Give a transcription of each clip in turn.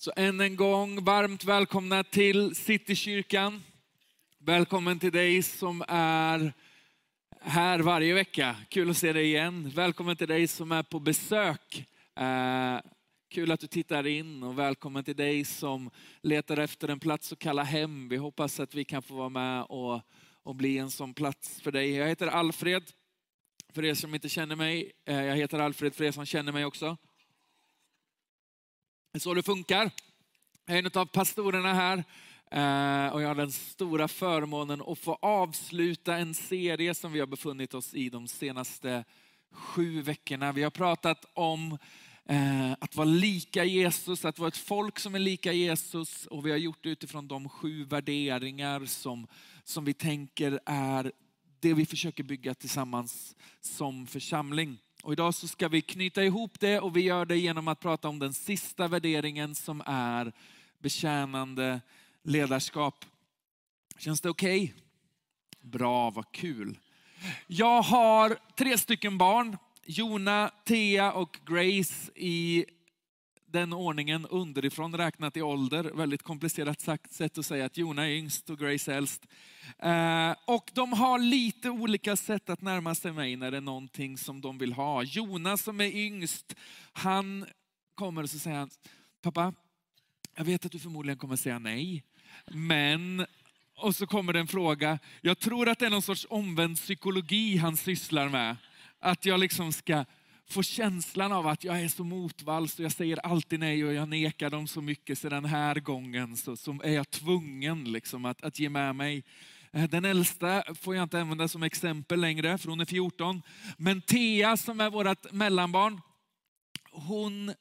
Så än en gång, varmt välkomna till Citykyrkan. Välkommen till dig som är här varje vecka. Kul att se dig igen. Välkommen till dig som är på besök. Eh, kul att du tittar in och välkommen till dig som letar efter en plats att kalla hem. Vi hoppas att vi kan få vara med och, och bli en sån plats för dig. Jag heter Alfred, för er som inte känner mig. Eh, jag heter Alfred för er som känner mig också. Det är så det funkar. Jag är en av pastorerna här eh, och jag har den stora förmånen att få avsluta en serie som vi har befunnit oss i de senaste sju veckorna. Vi har pratat om eh, att vara lika Jesus, att vara ett folk som är lika Jesus och vi har gjort det utifrån de sju värderingar som, som vi tänker är det vi försöker bygga tillsammans som församling. Och idag så ska vi knyta ihop det och vi gör det genom att prata om den sista värderingen som är betjänande ledarskap. Känns det okej? Okay? Bra, vad kul. Jag har tre stycken barn, Jona, Thea och Grace i den ordningen underifrån räknat i ålder. Väldigt komplicerat sagt, sätt att säga att Jona är yngst och Grace äldst. Eh, och de har lite olika sätt att närma sig mig när det är någonting som de vill ha. Jona som är yngst, han kommer och så säger han, pappa, jag vet att du förmodligen kommer säga nej, men och så kommer det en fråga. Jag tror att det är någon sorts omvänd psykologi han sysslar med. Att jag liksom ska få känslan av att jag är så motvalls och jag säger alltid nej och jag nekar dem så mycket så den här gången så, så är jag tvungen liksom att, att ge med mig. Eh, den äldsta får jag inte använda som exempel längre för hon är 14. Men Thea som är vårt mellanbarn, hon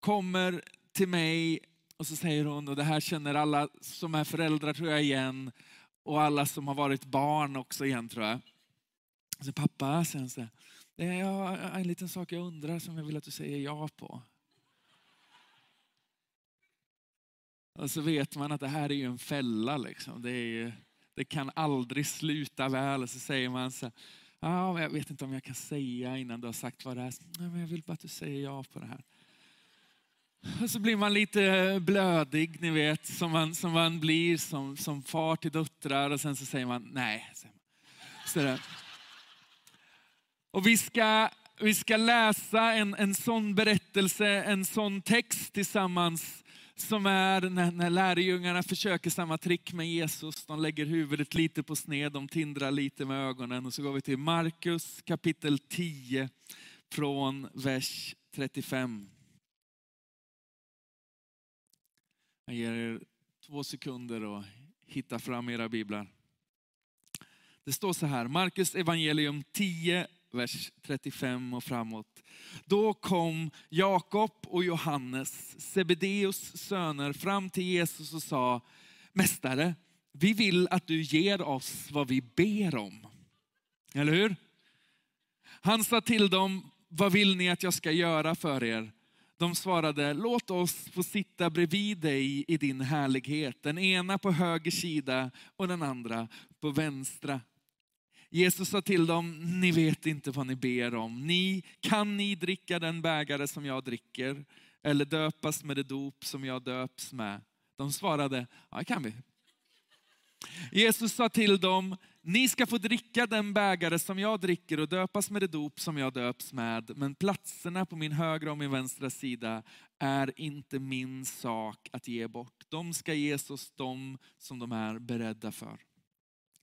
kommer till mig och så säger hon, och det här känner alla som är föräldrar tror jag igen, och alla som har varit barn också igen tror jag. Så pappa, sen så, Eh, det är en liten sak jag undrar som jag vill att du säger ja på. Och så vet man att det här är ju en fälla. Liksom. Det, är, det kan aldrig sluta väl. Och Så säger man så ah, jag vet inte om jag kan säga innan du har sagt vad det är. Nej, men jag vill bara att du säger ja på det här. Och så blir man lite blödig, ni vet, som man, som man blir som, som far till döttrar. Och sen så säger man nej. Så där. Och vi ska, vi ska läsa en, en sån berättelse, en sån text tillsammans som är när, när lärjungarna försöker samma trick med Jesus. De lägger huvudet lite på sned, de tindrar lite med ögonen. Och så går vi till Markus kapitel 10 från vers 35. Jag ger er två sekunder att hitta fram era biblar. Det står så här, Markus evangelium 10, vers 35 och framåt. Då kom Jakob och Johannes, Sebedeus söner, fram till Jesus och sa, Mästare, vi vill att du ger oss vad vi ber om. Eller hur? Han sa till dem, vad vill ni att jag ska göra för er? De svarade, låt oss få sitta bredvid dig i din härlighet. Den ena på höger sida och den andra på vänstra. Jesus sa till dem, ni vet inte vad ni ber om. Ni, kan ni dricka den bägare som jag dricker? Eller döpas med det dop som jag döps med? De svarade, ja det kan vi. Jesus sa till dem, ni ska få dricka den bägare som jag dricker och döpas med det dop som jag döps med. Men platserna på min högra och min vänstra sida är inte min sak att ge bort. De ska ges oss de som de är beredda för.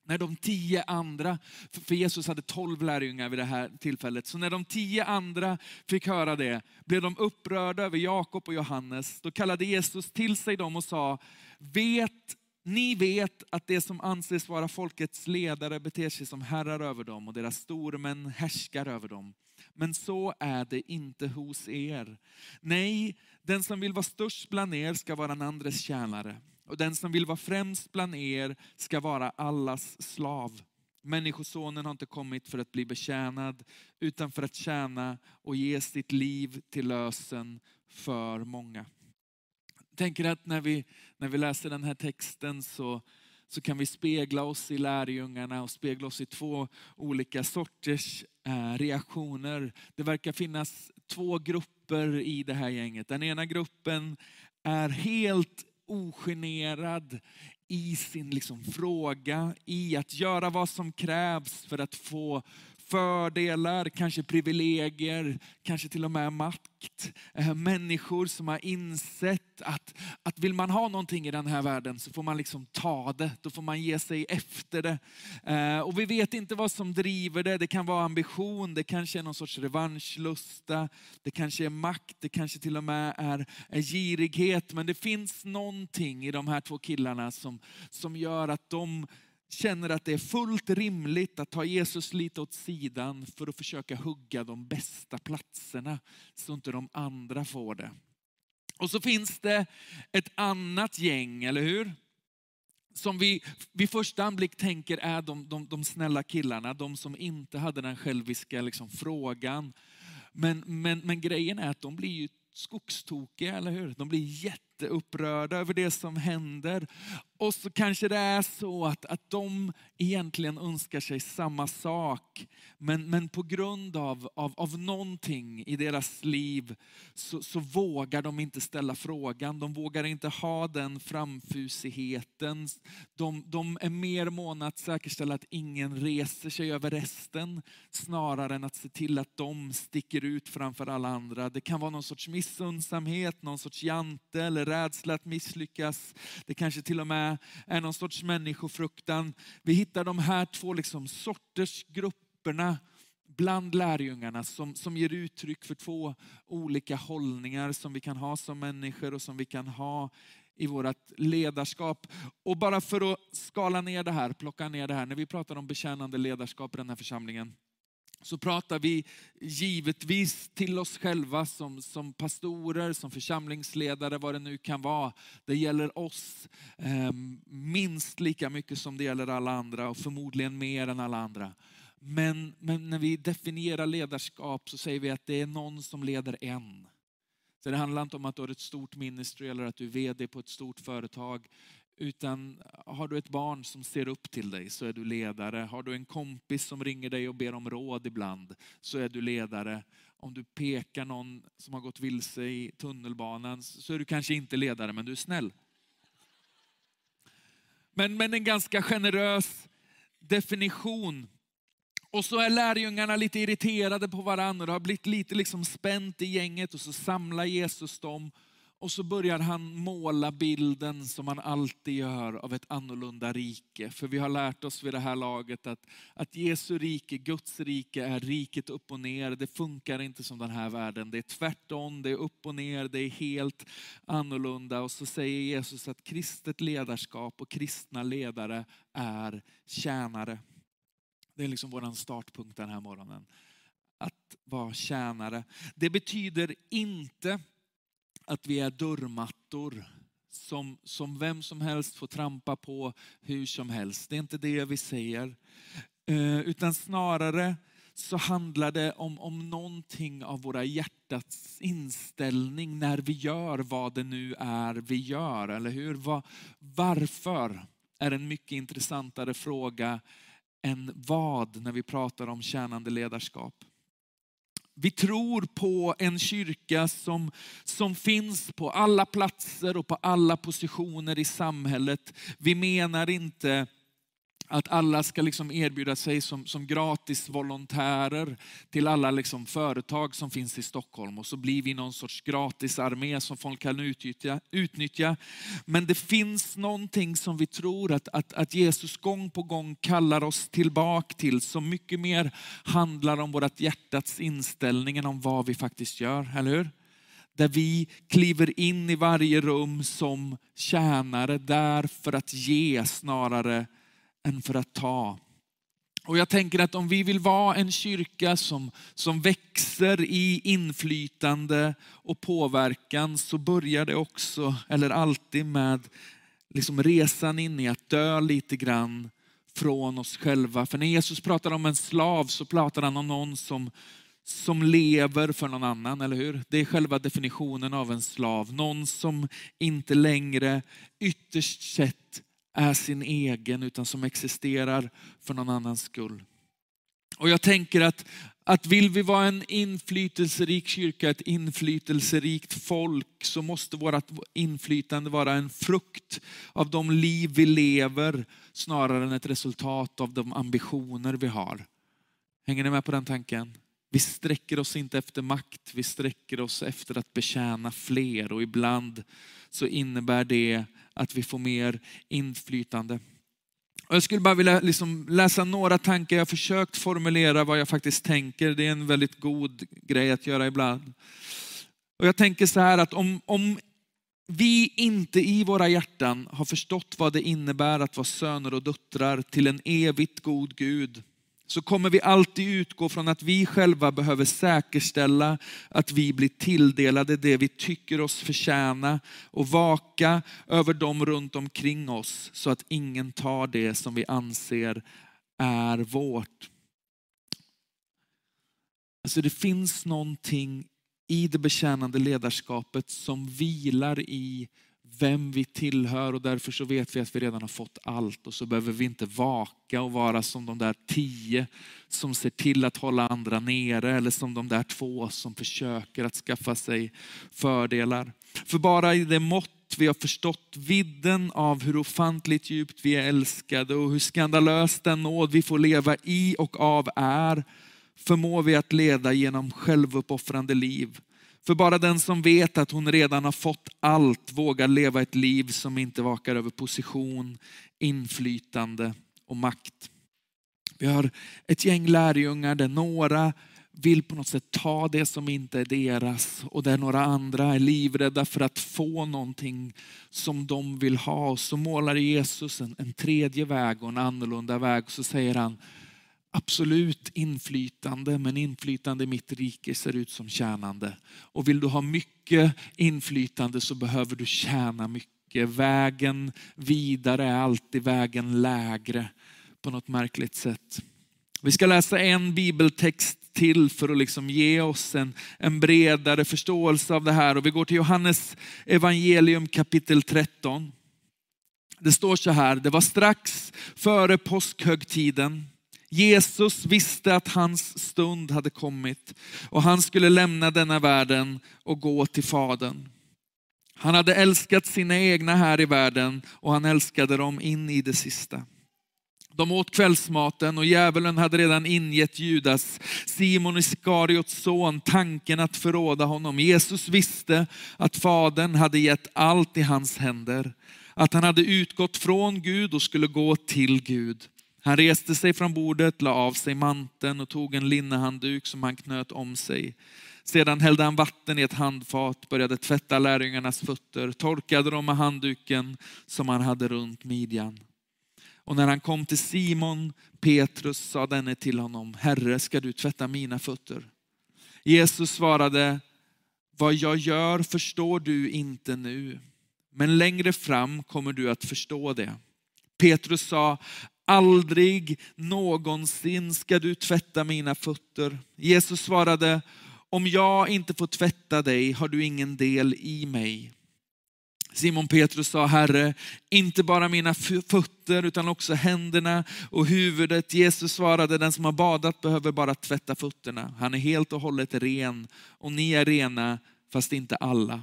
När de tio andra, för Jesus hade tolv lärjungar vid det här tillfället, så när de tio andra fick höra det blev de upprörda över Jakob och Johannes. Då kallade Jesus till sig dem och sa, vet ni vet att det som anses vara folkets ledare beter sig som herrar över dem och deras stormän härskar över dem. Men så är det inte hos er. Nej, den som vill vara störst bland er ska vara en andres tjänare. Och den som vill vara främst bland er ska vara allas slav. Människosonen har inte kommit för att bli betjänad, utan för att tjäna och ge sitt liv till lösen för många. Jag tänker att när vi, när vi läser den här texten så, så kan vi spegla oss i lärjungarna och spegla oss i två olika sorters eh, reaktioner. Det verkar finnas två grupper i det här gänget. Den ena gruppen är helt ogenerad i sin liksom fråga, i att göra vad som krävs för att få fördelar, kanske privilegier, kanske till och med makt. Eh, människor som har insett att, att vill man ha någonting i den här världen så får man liksom ta det, då får man ge sig efter det. Eh, och vi vet inte vad som driver det, det kan vara ambition, det kanske är någon sorts revanschlusta, det kanske är makt, det kanske till och med är, är girighet. Men det finns någonting i de här två killarna som, som gör att de känner att det är fullt rimligt att ta Jesus lite åt sidan för att försöka hugga de bästa platserna så inte de andra får det. Och så finns det ett annat gäng, eller hur? Som vi vid första anblick tänker är de, de, de snälla killarna, de som inte hade den själviska liksom, frågan. Men, men, men grejen är att de blir ju skogstokiga, eller hur? De blir jätteupprörda över det som händer. Och så kanske det är så att, att de egentligen önskar sig samma sak. Men, men på grund av, av, av någonting i deras liv så, så vågar de inte ställa frågan. De vågar inte ha den framfusigheten. De, de är mer måna att säkerställa att ingen reser sig över resten snarare än att se till att de sticker ut framför alla andra. Det kan vara någon sorts missundsamhet, någon sorts jante eller rädsla att misslyckas. Det kanske till och med är någon sorts människofruktan. Vi hittar de här två liksom sorters grupperna bland lärjungarna som, som ger uttryck för två olika hållningar som vi kan ha som människor och som vi kan ha i vårt ledarskap. Och bara för att skala ner det här, plocka ner det här, när vi pratar om betjänande ledarskap i den här församlingen, så pratar vi givetvis till oss själva som, som pastorer, som församlingsledare, vad det nu kan vara. Det gäller oss eh, minst lika mycket som det gäller alla andra och förmodligen mer än alla andra. Men, men när vi definierar ledarskap så säger vi att det är någon som leder en. Så det handlar inte om att du har ett stort ministry eller att du är VD på ett stort företag. Utan har du ett barn som ser upp till dig så är du ledare. Har du en kompis som ringer dig och ber om råd ibland så är du ledare. Om du pekar någon som har gått vilse i tunnelbanan så är du kanske inte ledare men du är snäll. Men, men en ganska generös definition. Och så är lärjungarna lite irriterade på varandra, det har blivit lite liksom spänt i gänget och så samlar Jesus dem och så börjar han måla bilden som han alltid gör av ett annorlunda rike. För vi har lärt oss vid det här laget att, att Jesu rike, Guds rike är riket upp och ner. Det funkar inte som den här världen. Det är tvärtom, det är upp och ner, det är helt annorlunda. Och så säger Jesus att kristet ledarskap och kristna ledare är tjänare. Det är liksom vår startpunkt den här morgonen. Att vara tjänare. Det betyder inte att vi är dörrmattor som, som vem som helst får trampa på hur som helst. Det är inte det vi säger. Eh, utan snarare så handlar det om, om någonting av våra hjärtats inställning när vi gör vad det nu är vi gör, eller hur? Var, varför är en mycket intressantare fråga än vad när vi pratar om tjänande ledarskap. Vi tror på en kyrka som, som finns på alla platser och på alla positioner i samhället. Vi menar inte att alla ska liksom erbjuda sig som, som gratis volontärer till alla liksom företag som finns i Stockholm. Och så blir vi någon sorts gratisarmé som folk kan utnyttja. utnyttja. Men det finns någonting som vi tror att, att, att Jesus gång på gång kallar oss tillbaka till, som mycket mer handlar om vårt hjärtats inställning än om vad vi faktiskt gör, eller hur? där vi kliver in i varje rum som tjänare där för att ge snarare än för att ta. Och jag tänker att om vi vill vara en kyrka som, som växer i inflytande och påverkan så börjar det också, eller alltid med liksom resan in i att dö lite grann från oss själva. För när Jesus pratar om en slav så pratar han om någon som, som lever för någon annan, eller hur? Det är själva definitionen av en slav. Någon som inte längre ytterst sett är sin egen utan som existerar för någon annans skull. Och jag tänker att, att vill vi vara en inflytelserik kyrka, ett inflytelserikt folk, så måste vårt inflytande vara en frukt av de liv vi lever, snarare än ett resultat av de ambitioner vi har. Hänger ni med på den tanken? Vi sträcker oss inte efter makt, vi sträcker oss efter att betjäna fler och ibland så innebär det att vi får mer inflytande. Jag skulle bara vilja liksom läsa några tankar. Jag har försökt formulera vad jag faktiskt tänker. Det är en väldigt god grej att göra ibland. Och jag tänker så här att om, om vi inte i våra hjärtan har förstått vad det innebär att vara söner och döttrar till en evigt god Gud, så kommer vi alltid utgå från att vi själva behöver säkerställa att vi blir tilldelade det vi tycker oss förtjäna och vaka över dem runt omkring oss så att ingen tar det som vi anser är vårt. Alltså det finns någonting i det betjänande ledarskapet som vilar i vem vi tillhör och därför så vet vi att vi redan har fått allt och så behöver vi inte vaka och vara som de där tio som ser till att hålla andra nere eller som de där två som försöker att skaffa sig fördelar. För bara i det mått vi har förstått vidden av hur ofantligt djupt vi är älskade och hur skandalös den nåd vi får leva i och av är, förmår vi att leda genom självuppoffrande liv för bara den som vet att hon redan har fått allt vågar leva ett liv som inte vakar över position, inflytande och makt. Vi har ett gäng lärjungar där några vill på något sätt ta det som inte är deras och där några andra är livrädda för att få någonting som de vill ha. Så målar Jesus en, en tredje väg och en annorlunda väg. Så säger han, absolut inflytande, men inflytande i mitt rike ser ut som tjänande. Och vill du ha mycket inflytande så behöver du tjäna mycket. Vägen vidare är alltid vägen lägre på något märkligt sätt. Vi ska läsa en bibeltext till för att liksom ge oss en, en bredare förståelse av det här. Och vi går till Johannes evangelium kapitel 13. Det står så här, det var strax före påskhögtiden. Jesus visste att hans stund hade kommit och han skulle lämna denna världen och gå till Fadern. Han hade älskat sina egna här i världen och han älskade dem in i det sista. De åt kvällsmaten och djävulen hade redan ingett Judas, Simon Iskariots son, tanken att förråda honom. Jesus visste att Fadern hade gett allt i hans händer, att han hade utgått från Gud och skulle gå till Gud. Han reste sig från bordet, la av sig manteln och tog en linnehandduk som han knöt om sig. Sedan hällde han vatten i ett handfat, började tvätta lärjungarnas fötter, torkade dem med handduken som han hade runt midjan. Och när han kom till Simon Petrus sa denne till honom, Herre, ska du tvätta mina fötter? Jesus svarade, vad jag gör förstår du inte nu, men längre fram kommer du att förstå det. Petrus sa, aldrig någonsin ska du tvätta mina fötter. Jesus svarade, om jag inte får tvätta dig har du ingen del i mig. Simon Petrus sa, Herre, inte bara mina fötter utan också händerna och huvudet. Jesus svarade, den som har badat behöver bara tvätta fötterna. Han är helt och hållet ren och ni är rena, fast inte alla.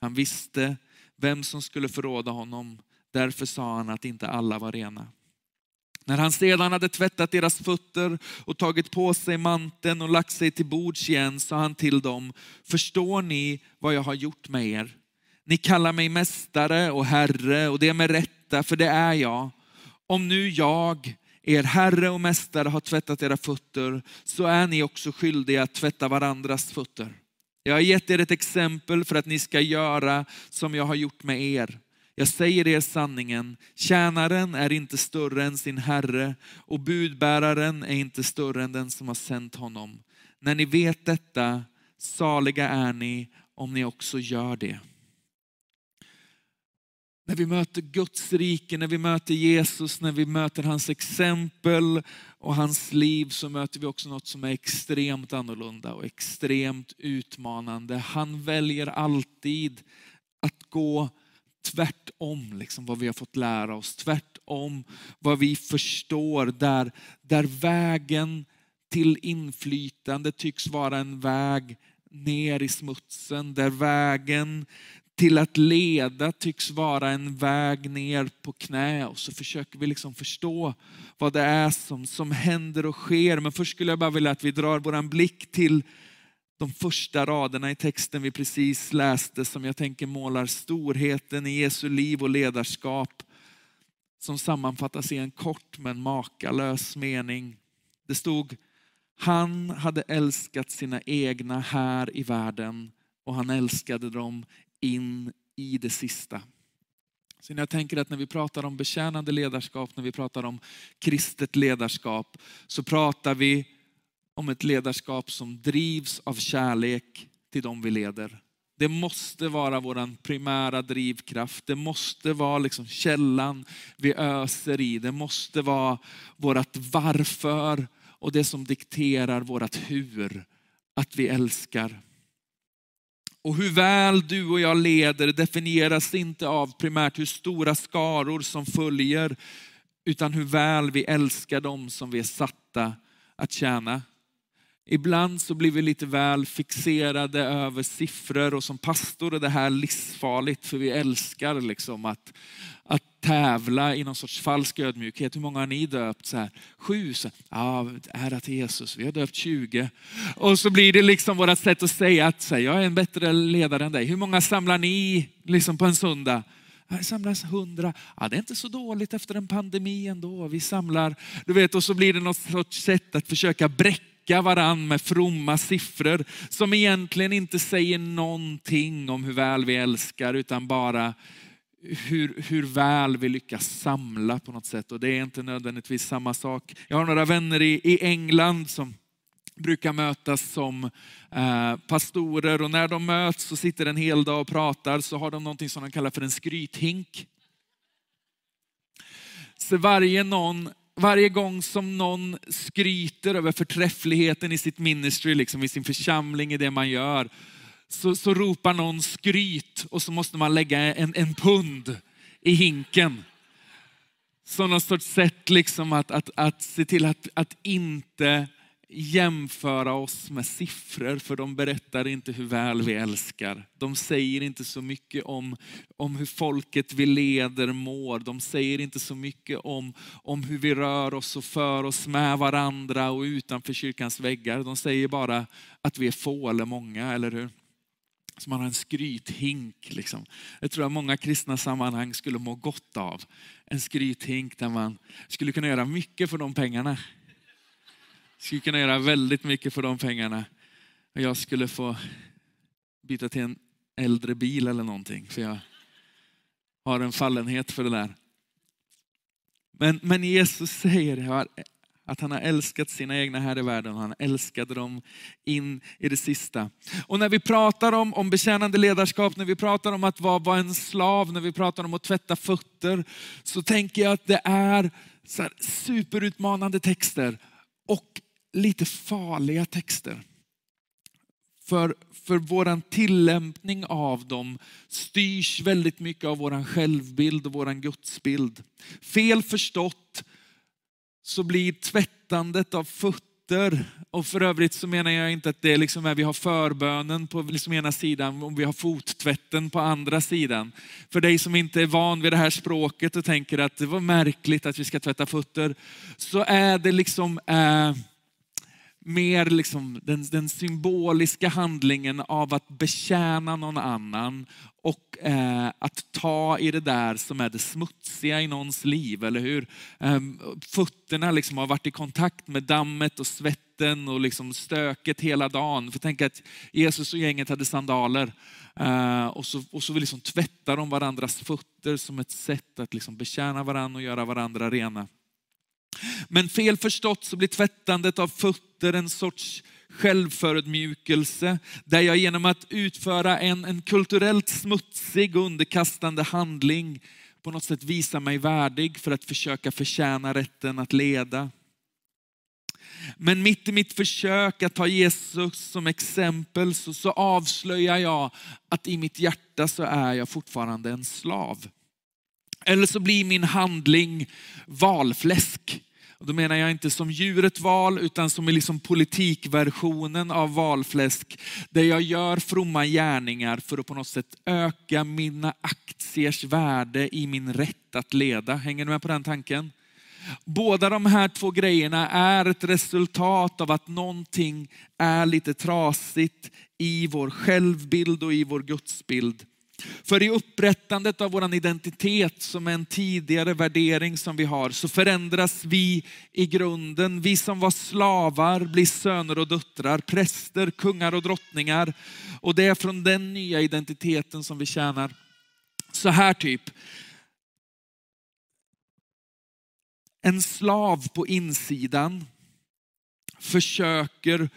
Han visste vem som skulle förråda honom. Därför sa han att inte alla var rena. När han sedan hade tvättat deras fötter och tagit på sig manteln och lagt sig till bords igen sa han till dem, förstår ni vad jag har gjort med er? Ni kallar mig mästare och herre och det är med rätta, för det är jag. Om nu jag, er herre och mästare, har tvättat era fötter så är ni också skyldiga att tvätta varandras fötter. Jag har gett er ett exempel för att ni ska göra som jag har gjort med er. Jag säger er sanningen, tjänaren är inte större än sin herre och budbäraren är inte större än den som har sänt honom. När ni vet detta, saliga är ni om ni också gör det. När vi möter Guds rike, när vi möter Jesus, när vi möter hans exempel och hans liv så möter vi också något som är extremt annorlunda och extremt utmanande. Han väljer alltid att gå tvärtom liksom, vad vi har fått lära oss, tvärtom vad vi förstår, där, där vägen till inflytande tycks vara en väg ner i smutsen, där vägen till att leda tycks vara en väg ner på knä och så försöker vi liksom förstå vad det är som, som händer och sker. Men först skulle jag bara vilja att vi drar vår blick till de första raderna i texten vi precis läste som jag tänker målar storheten i Jesu liv och ledarskap som sammanfattas i en kort men makalös mening. Det stod, han hade älskat sina egna här i världen och han älskade dem in i det sista. Så när jag tänker att när vi pratar om betjänande ledarskap, när vi pratar om kristet ledarskap, så pratar vi om ett ledarskap som drivs av kärlek till dem vi leder. Det måste vara vår primära drivkraft. Det måste vara liksom källan vi öser i. Det måste vara vårt varför och det som dikterar vårt hur. Att vi älskar. Och hur väl du och jag leder definieras inte av primärt hur stora skaror som följer, utan hur väl vi älskar dem som vi är satta att tjäna. Ibland så blir vi lite väl fixerade över siffror och som pastor är det här livsfarligt för vi älskar liksom att, att tävla i någon sorts falsk ödmjukhet. Hur många har ni döpt? Så här, Sju? Så, ja, ära till Jesus, vi har döpt 20. Och så blir det liksom vårt sätt att säga att så här, jag är en bättre ledare än dig. Hur många samlar ni liksom på en söndag? Här samlas hundra. Ja, det är inte så dåligt efter en pandemi ändå. Vi samlar, du vet, och så blir det något sorts sätt att försöka bräcka täcka varann med fromma siffror som egentligen inte säger någonting om hur väl vi älskar utan bara hur, hur väl vi lyckas samla på något sätt. Och det är inte nödvändigtvis samma sak. Jag har några vänner i, i England som brukar mötas som eh, pastorer och när de möts och sitter en hel dag och pratar så har de någonting som de kallar för en skrythink. Så varje någon varje gång som någon skryter över förträffligheten i sitt ministry, liksom i sin församling, i det man gör, så, så ropar någon skryt och så måste man lägga en, en pund i hinken. Som någon sorts sätt liksom att, att, att se till att, att inte jämföra oss med siffror, för de berättar inte hur väl vi älskar. De säger inte så mycket om, om hur folket vi leder mår. De säger inte så mycket om, om hur vi rör oss och för oss med varandra och utanför kyrkans väggar. De säger bara att vi är få eller många, eller hur? Så man har en skrythink. Liksom. Jag tror att många kristna sammanhang skulle må gott av en skrythink där man skulle kunna göra mycket för de pengarna. Skulle kunna göra väldigt mycket för de pengarna. Jag skulle få byta till en äldre bil eller någonting. För jag har en fallenhet för det där. Men, men Jesus säger att han har älskat sina egna här i världen och han älskade dem in i det sista. Och när vi pratar om, om betjänande ledarskap, när vi pratar om att vara, vara en slav, när vi pratar om att tvätta fötter, så tänker jag att det är så superutmanande texter och lite farliga texter. För, för vår tillämpning av dem styrs väldigt mycket av vår självbild och vår gudsbild. Fel förstått så blir tvättandet av fötter, och för övrigt så menar jag inte att det är liksom är vi har förbönen på liksom ena sidan och vi har fottvätten på andra sidan. För dig som inte är van vid det här språket och tänker att det var märkligt att vi ska tvätta fötter, så är det liksom eh, mer liksom den, den, symboliska handlingen av att betjäna någon annan och eh, att ta i det där som är det smutsiga i någons liv, eller hur? Eh, fötterna liksom har varit i kontakt med dammet och svetten och liksom stöket hela dagen. För tänk att Jesus och gänget hade sandaler eh, och så, och så liksom tvättar de varandras fötter som ett sätt att liksom betjäna varandra och göra varandra rena. Men fel förstått så blir tvättandet av fötter en sorts självförödmjukelse, där jag genom att utföra en, en kulturellt smutsig och underkastande handling på något sätt visar mig värdig för att försöka förtjäna rätten att leda. Men mitt i mitt försök att ta Jesus som exempel så, så avslöjar jag att i mitt hjärta så är jag fortfarande en slav. Eller så blir min handling valfläsk och då menar jag inte som djuret val, utan som i liksom politikversionen av valfläsk. Där jag gör fromma gärningar för att på något sätt öka mina aktiers värde i min rätt att leda. Hänger du med på den tanken? Båda de här två grejerna är ett resultat av att någonting är lite trasigt i vår självbild och i vår gudsbild. För i upprättandet av vår identitet som är en tidigare värdering som vi har så förändras vi i grunden. Vi som var slavar blir söner och döttrar, präster, kungar och drottningar. Och det är från den nya identiteten som vi tjänar. Så här typ. En slav på insidan försöker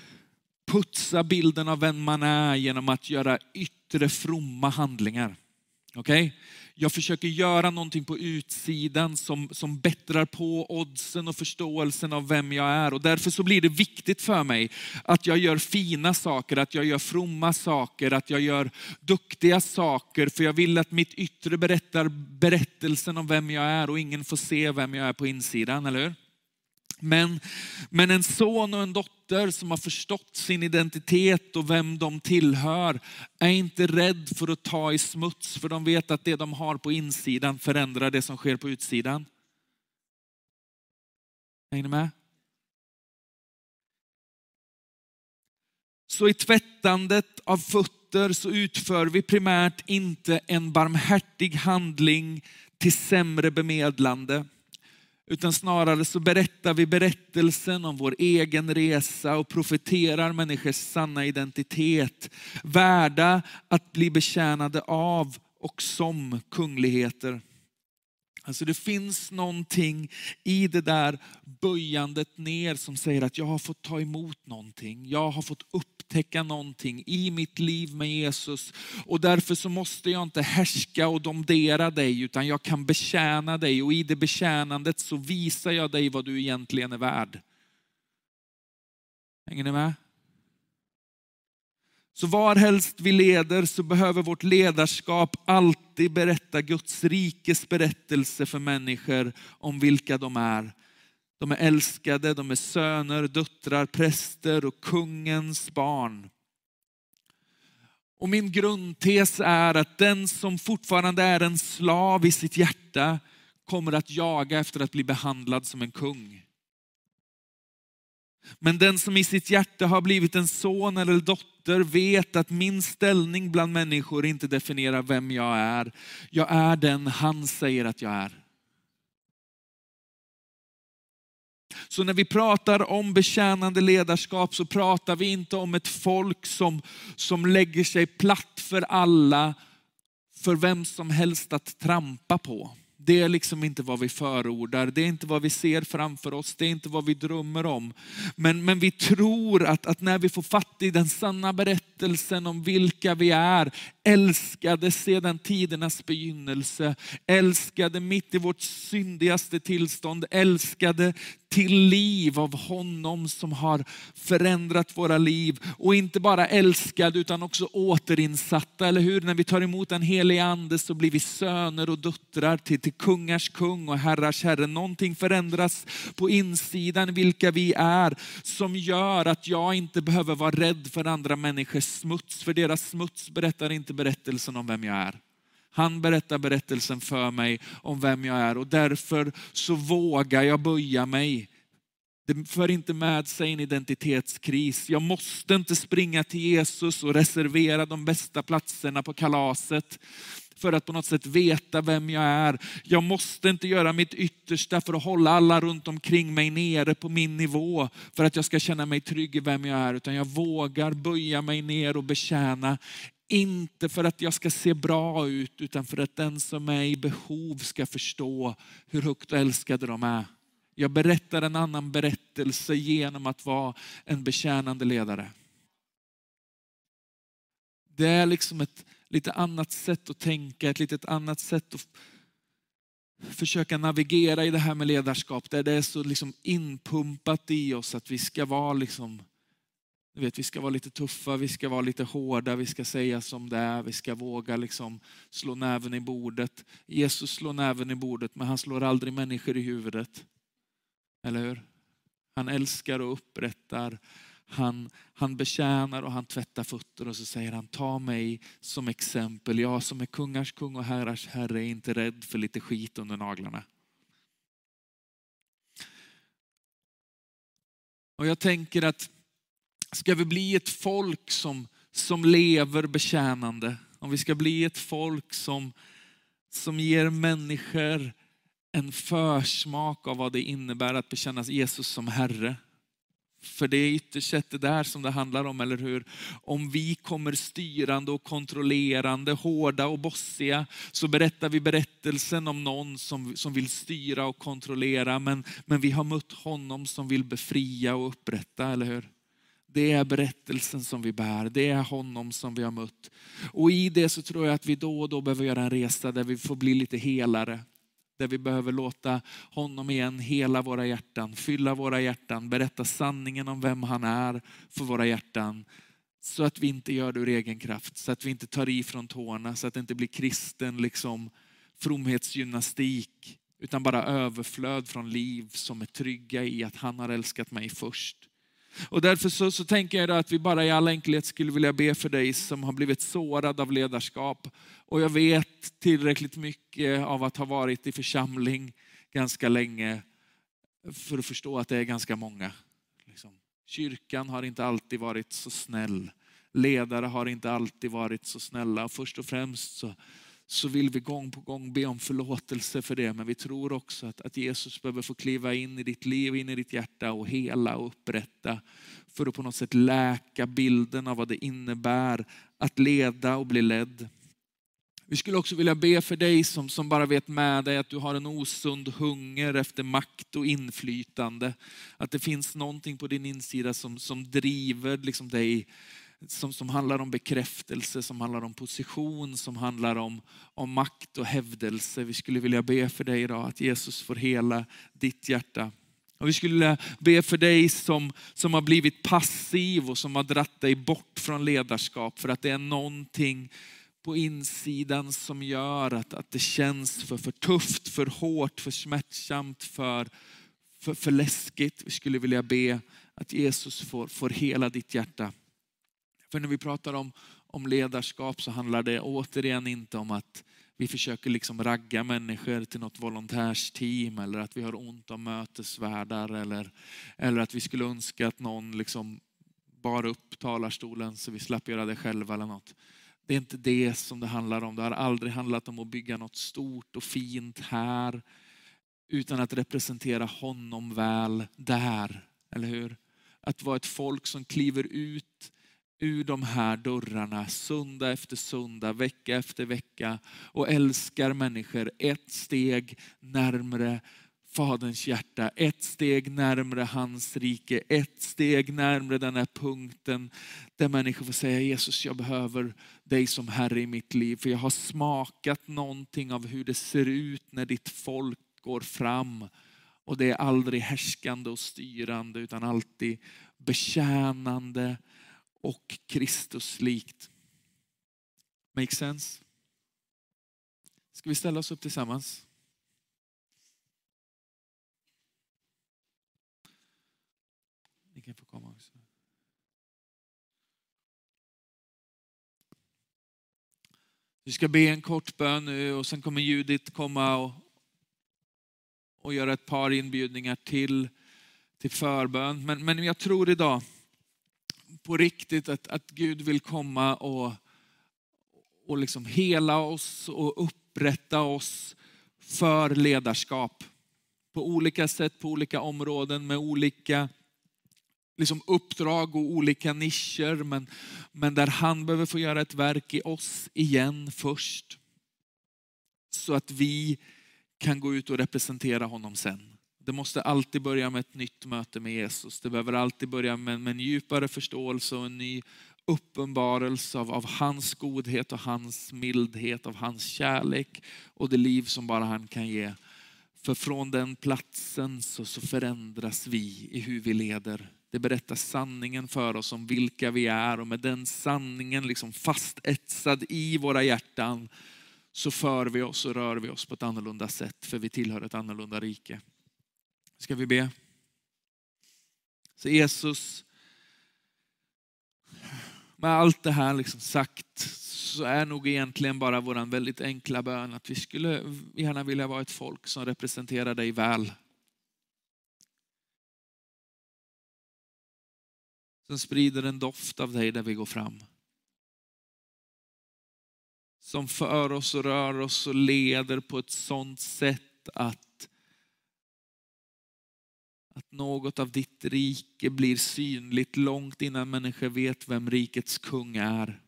putsa bilden av vem man är genom att göra yttre fromma handlingar. Okej? Okay? Jag försöker göra någonting på utsidan som, som bättrar på oddsen och förståelsen av vem jag är. Och därför så blir det viktigt för mig att jag gör fina saker, att jag gör fromma saker, att jag gör duktiga saker. För jag vill att mitt yttre berättar berättelsen om vem jag är och ingen får se vem jag är på insidan, eller hur? Men, men en son och en dotter som har förstått sin identitet och vem de tillhör är inte rädd för att ta i smuts för de vet att det de har på insidan förändrar det som sker på utsidan. Hänger ni med? Så i tvättandet av fötter så utför vi primärt inte en barmhärtig handling till sämre bemedlande utan snarare så berättar vi berättelsen om vår egen resa och profeterar människors sanna identitet, värda att bli betjänade av och som kungligheter. Alltså det finns någonting i det där böjandet ner som säger att jag har fått ta emot någonting. Jag har fått upptäcka någonting i mitt liv med Jesus. Och därför så måste jag inte härska och domdera dig utan jag kan betjäna dig och i det betjänandet så visar jag dig vad du egentligen är värd. Hänger ni med? Så varhelst vi leder så behöver vårt ledarskap alltid berätta Guds rikes berättelse för människor om vilka de är. De är älskade, de är söner, döttrar, präster och kungens barn. Och min grundtes är att den som fortfarande är en slav i sitt hjärta kommer att jaga efter att bli behandlad som en kung. Men den som i sitt hjärta har blivit en son eller dotter vet att min ställning bland människor inte definierar vem jag är. Jag är den han säger att jag är. Så när vi pratar om betjänande ledarskap så pratar vi inte om ett folk som, som lägger sig platt för alla, för vem som helst att trampa på. Det är liksom inte vad vi förordar, det är inte vad vi ser framför oss, det är inte vad vi drömmer om. Men, men vi tror att, att när vi får fatt i den sanna berättelsen om vilka vi är, älskade sedan tidernas begynnelse, älskade mitt i vårt syndigaste tillstånd, älskade till liv av honom som har förändrat våra liv. Och inte bara älskade utan också återinsatta, eller hur? När vi tar emot den helige ande så blir vi söner och döttrar till, till kungars kung och herrars herre. Någonting förändras på insidan vilka vi är som gör att jag inte behöver vara rädd för andra människors smuts. För deras smuts berättar inte berättelsen om vem jag är. Han berättar berättelsen för mig om vem jag är och därför så vågar jag böja mig. Det för inte med sig en identitetskris. Jag måste inte springa till Jesus och reservera de bästa platserna på kalaset för att på något sätt veta vem jag är. Jag måste inte göra mitt yttersta för att hålla alla runt omkring mig nere på min nivå för att jag ska känna mig trygg i vem jag är, utan jag vågar böja mig ner och betjäna inte för att jag ska se bra ut, utan för att den som är i behov ska förstå hur högt älskade de är. Jag berättar en annan berättelse genom att vara en betjänande ledare. Det är liksom ett lite annat sätt att tänka, ett lite annat sätt att försöka navigera i det här med ledarskap. Där det är så liksom inpumpat i oss att vi ska vara liksom du vet, vi ska vara lite tuffa, vi ska vara lite hårda, vi ska säga som det är, vi ska våga liksom slå näven i bordet. Jesus slår näven i bordet men han slår aldrig människor i huvudet. Eller hur? Han älskar och upprättar. Han, han betjänar och han tvättar fötter och så säger han, ta mig som exempel. Jag som är kungars kung och herrars herre är inte rädd för lite skit under naglarna. Och jag tänker att ska vi bli ett folk som, som lever betjänande, om vi ska bli ett folk som, som ger människor en försmak av vad det innebär att bekänna Jesus som Herre. För det är ytterst sett det där som det handlar om, eller hur? Om vi kommer styrande och kontrollerande, hårda och bossiga, så berättar vi berättelsen om någon som, som vill styra och kontrollera, men, men vi har mött honom som vill befria och upprätta, eller hur? Det är berättelsen som vi bär, det är honom som vi har mött. Och i det så tror jag att vi då och då behöver göra en resa där vi får bli lite helare. Där vi behöver låta honom igen hela våra hjärtan, fylla våra hjärtan, berätta sanningen om vem han är för våra hjärtan. Så att vi inte gör det ur egen kraft, så att vi inte tar i från tårna, så att det inte blir kristen liksom, fromhetsgymnastik, utan bara överflöd från liv som är trygga i att han har älskat mig först. Och därför så, så tänker jag att vi bara i all enkelhet skulle vilja be för dig som har blivit sårad av ledarskap. Och jag vet tillräckligt mycket av att ha varit i församling ganska länge för att förstå att det är ganska många. Liksom. Kyrkan har inte alltid varit så snäll. Ledare har inte alltid varit så snälla. Först och främst så så vill vi gång på gång be om förlåtelse för det. Men vi tror också att, att Jesus behöver få kliva in i ditt liv, in i ditt hjärta och hela och upprätta. För att på något sätt läka bilden av vad det innebär att leda och bli ledd. Vi skulle också vilja be för dig som, som bara vet med dig att du har en osund hunger efter makt och inflytande. Att det finns någonting på din insida som, som driver liksom dig som, som handlar om bekräftelse, som handlar om position, som handlar om, om makt och hävdelse. Vi skulle vilja be för dig idag att Jesus får hela ditt hjärta. Och vi skulle vilja be för dig som, som har blivit passiv och som har dratt dig bort från ledarskap för att det är någonting på insidan som gör att, att det känns för, för tufft, för hårt, för smärtsamt, för, för, för läskigt. Vi skulle vilja be att Jesus får, får hela ditt hjärta. För när vi pratar om, om ledarskap så handlar det återigen inte om att vi försöker liksom ragga människor till något volontärsteam eller att vi har ont om mötesvärdar eller, eller att vi skulle önska att någon liksom bar upp talarstolen så vi slapp göra det själva eller något. Det är inte det som det handlar om. Det har aldrig handlat om att bygga något stort och fint här utan att representera honom väl där. Eller hur? Att vara ett folk som kliver ut ur de här dörrarna söndag efter söndag, vecka efter vecka och älskar människor ett steg närmre Faderns hjärta, ett steg närmre hans rike, ett steg närmre den här punkten där människor får säga Jesus, jag behöver dig som Herre i mitt liv. För jag har smakat någonting av hur det ser ut när ditt folk går fram. Och det är aldrig härskande och styrande utan alltid betjänande, och Kristus likt. Make sense? Ska vi ställa oss upp tillsammans? Ni kan få komma också. Vi ska be en kort bön nu och sen kommer Judit komma och, och göra ett par inbjudningar till, till förbön. Men, men jag tror idag på riktigt att, att Gud vill komma och, och liksom hela oss och upprätta oss för ledarskap. På olika sätt, på olika områden med olika liksom uppdrag och olika nischer. Men, men där han behöver få göra ett verk i oss igen först. Så att vi kan gå ut och representera honom sen. Det måste alltid börja med ett nytt möte med Jesus. Det behöver alltid börja med, med en djupare förståelse och en ny uppenbarelse av, av hans godhet och hans mildhet, av hans kärlek och det liv som bara han kan ge. För från den platsen så, så förändras vi i hur vi leder. Det berättar sanningen för oss om vilka vi är och med den sanningen liksom fastetsad i våra hjärtan så för vi oss och rör vi oss på ett annorlunda sätt för vi tillhör ett annorlunda rike. Ska vi be? Så Jesus, med allt det här liksom sagt så är nog egentligen bara vår väldigt enkla bön att vi skulle gärna vilja vara ett folk som representerar dig väl. Som sprider en doft av dig där vi går fram. Som för oss och rör oss och leder på ett sådant sätt att, att något av ditt rike blir synligt långt innan människor vet vem rikets kung är.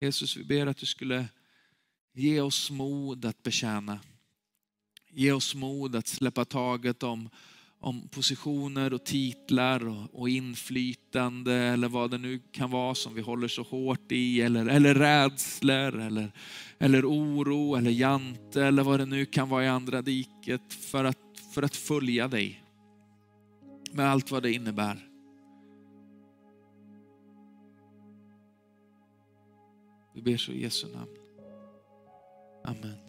Jesus, vi ber att du skulle ge oss mod att betjäna. Ge oss mod att släppa taget om, om positioner och titlar och, och, inflytande eller vad det nu kan vara som vi håller så hårt i. Eller, eller rädslor eller, eller oro eller jante eller vad det nu kan vara i andra diket för att, för att följa dig. Med allt vad det innebär. Vi ber så i Jesu namn. Amen.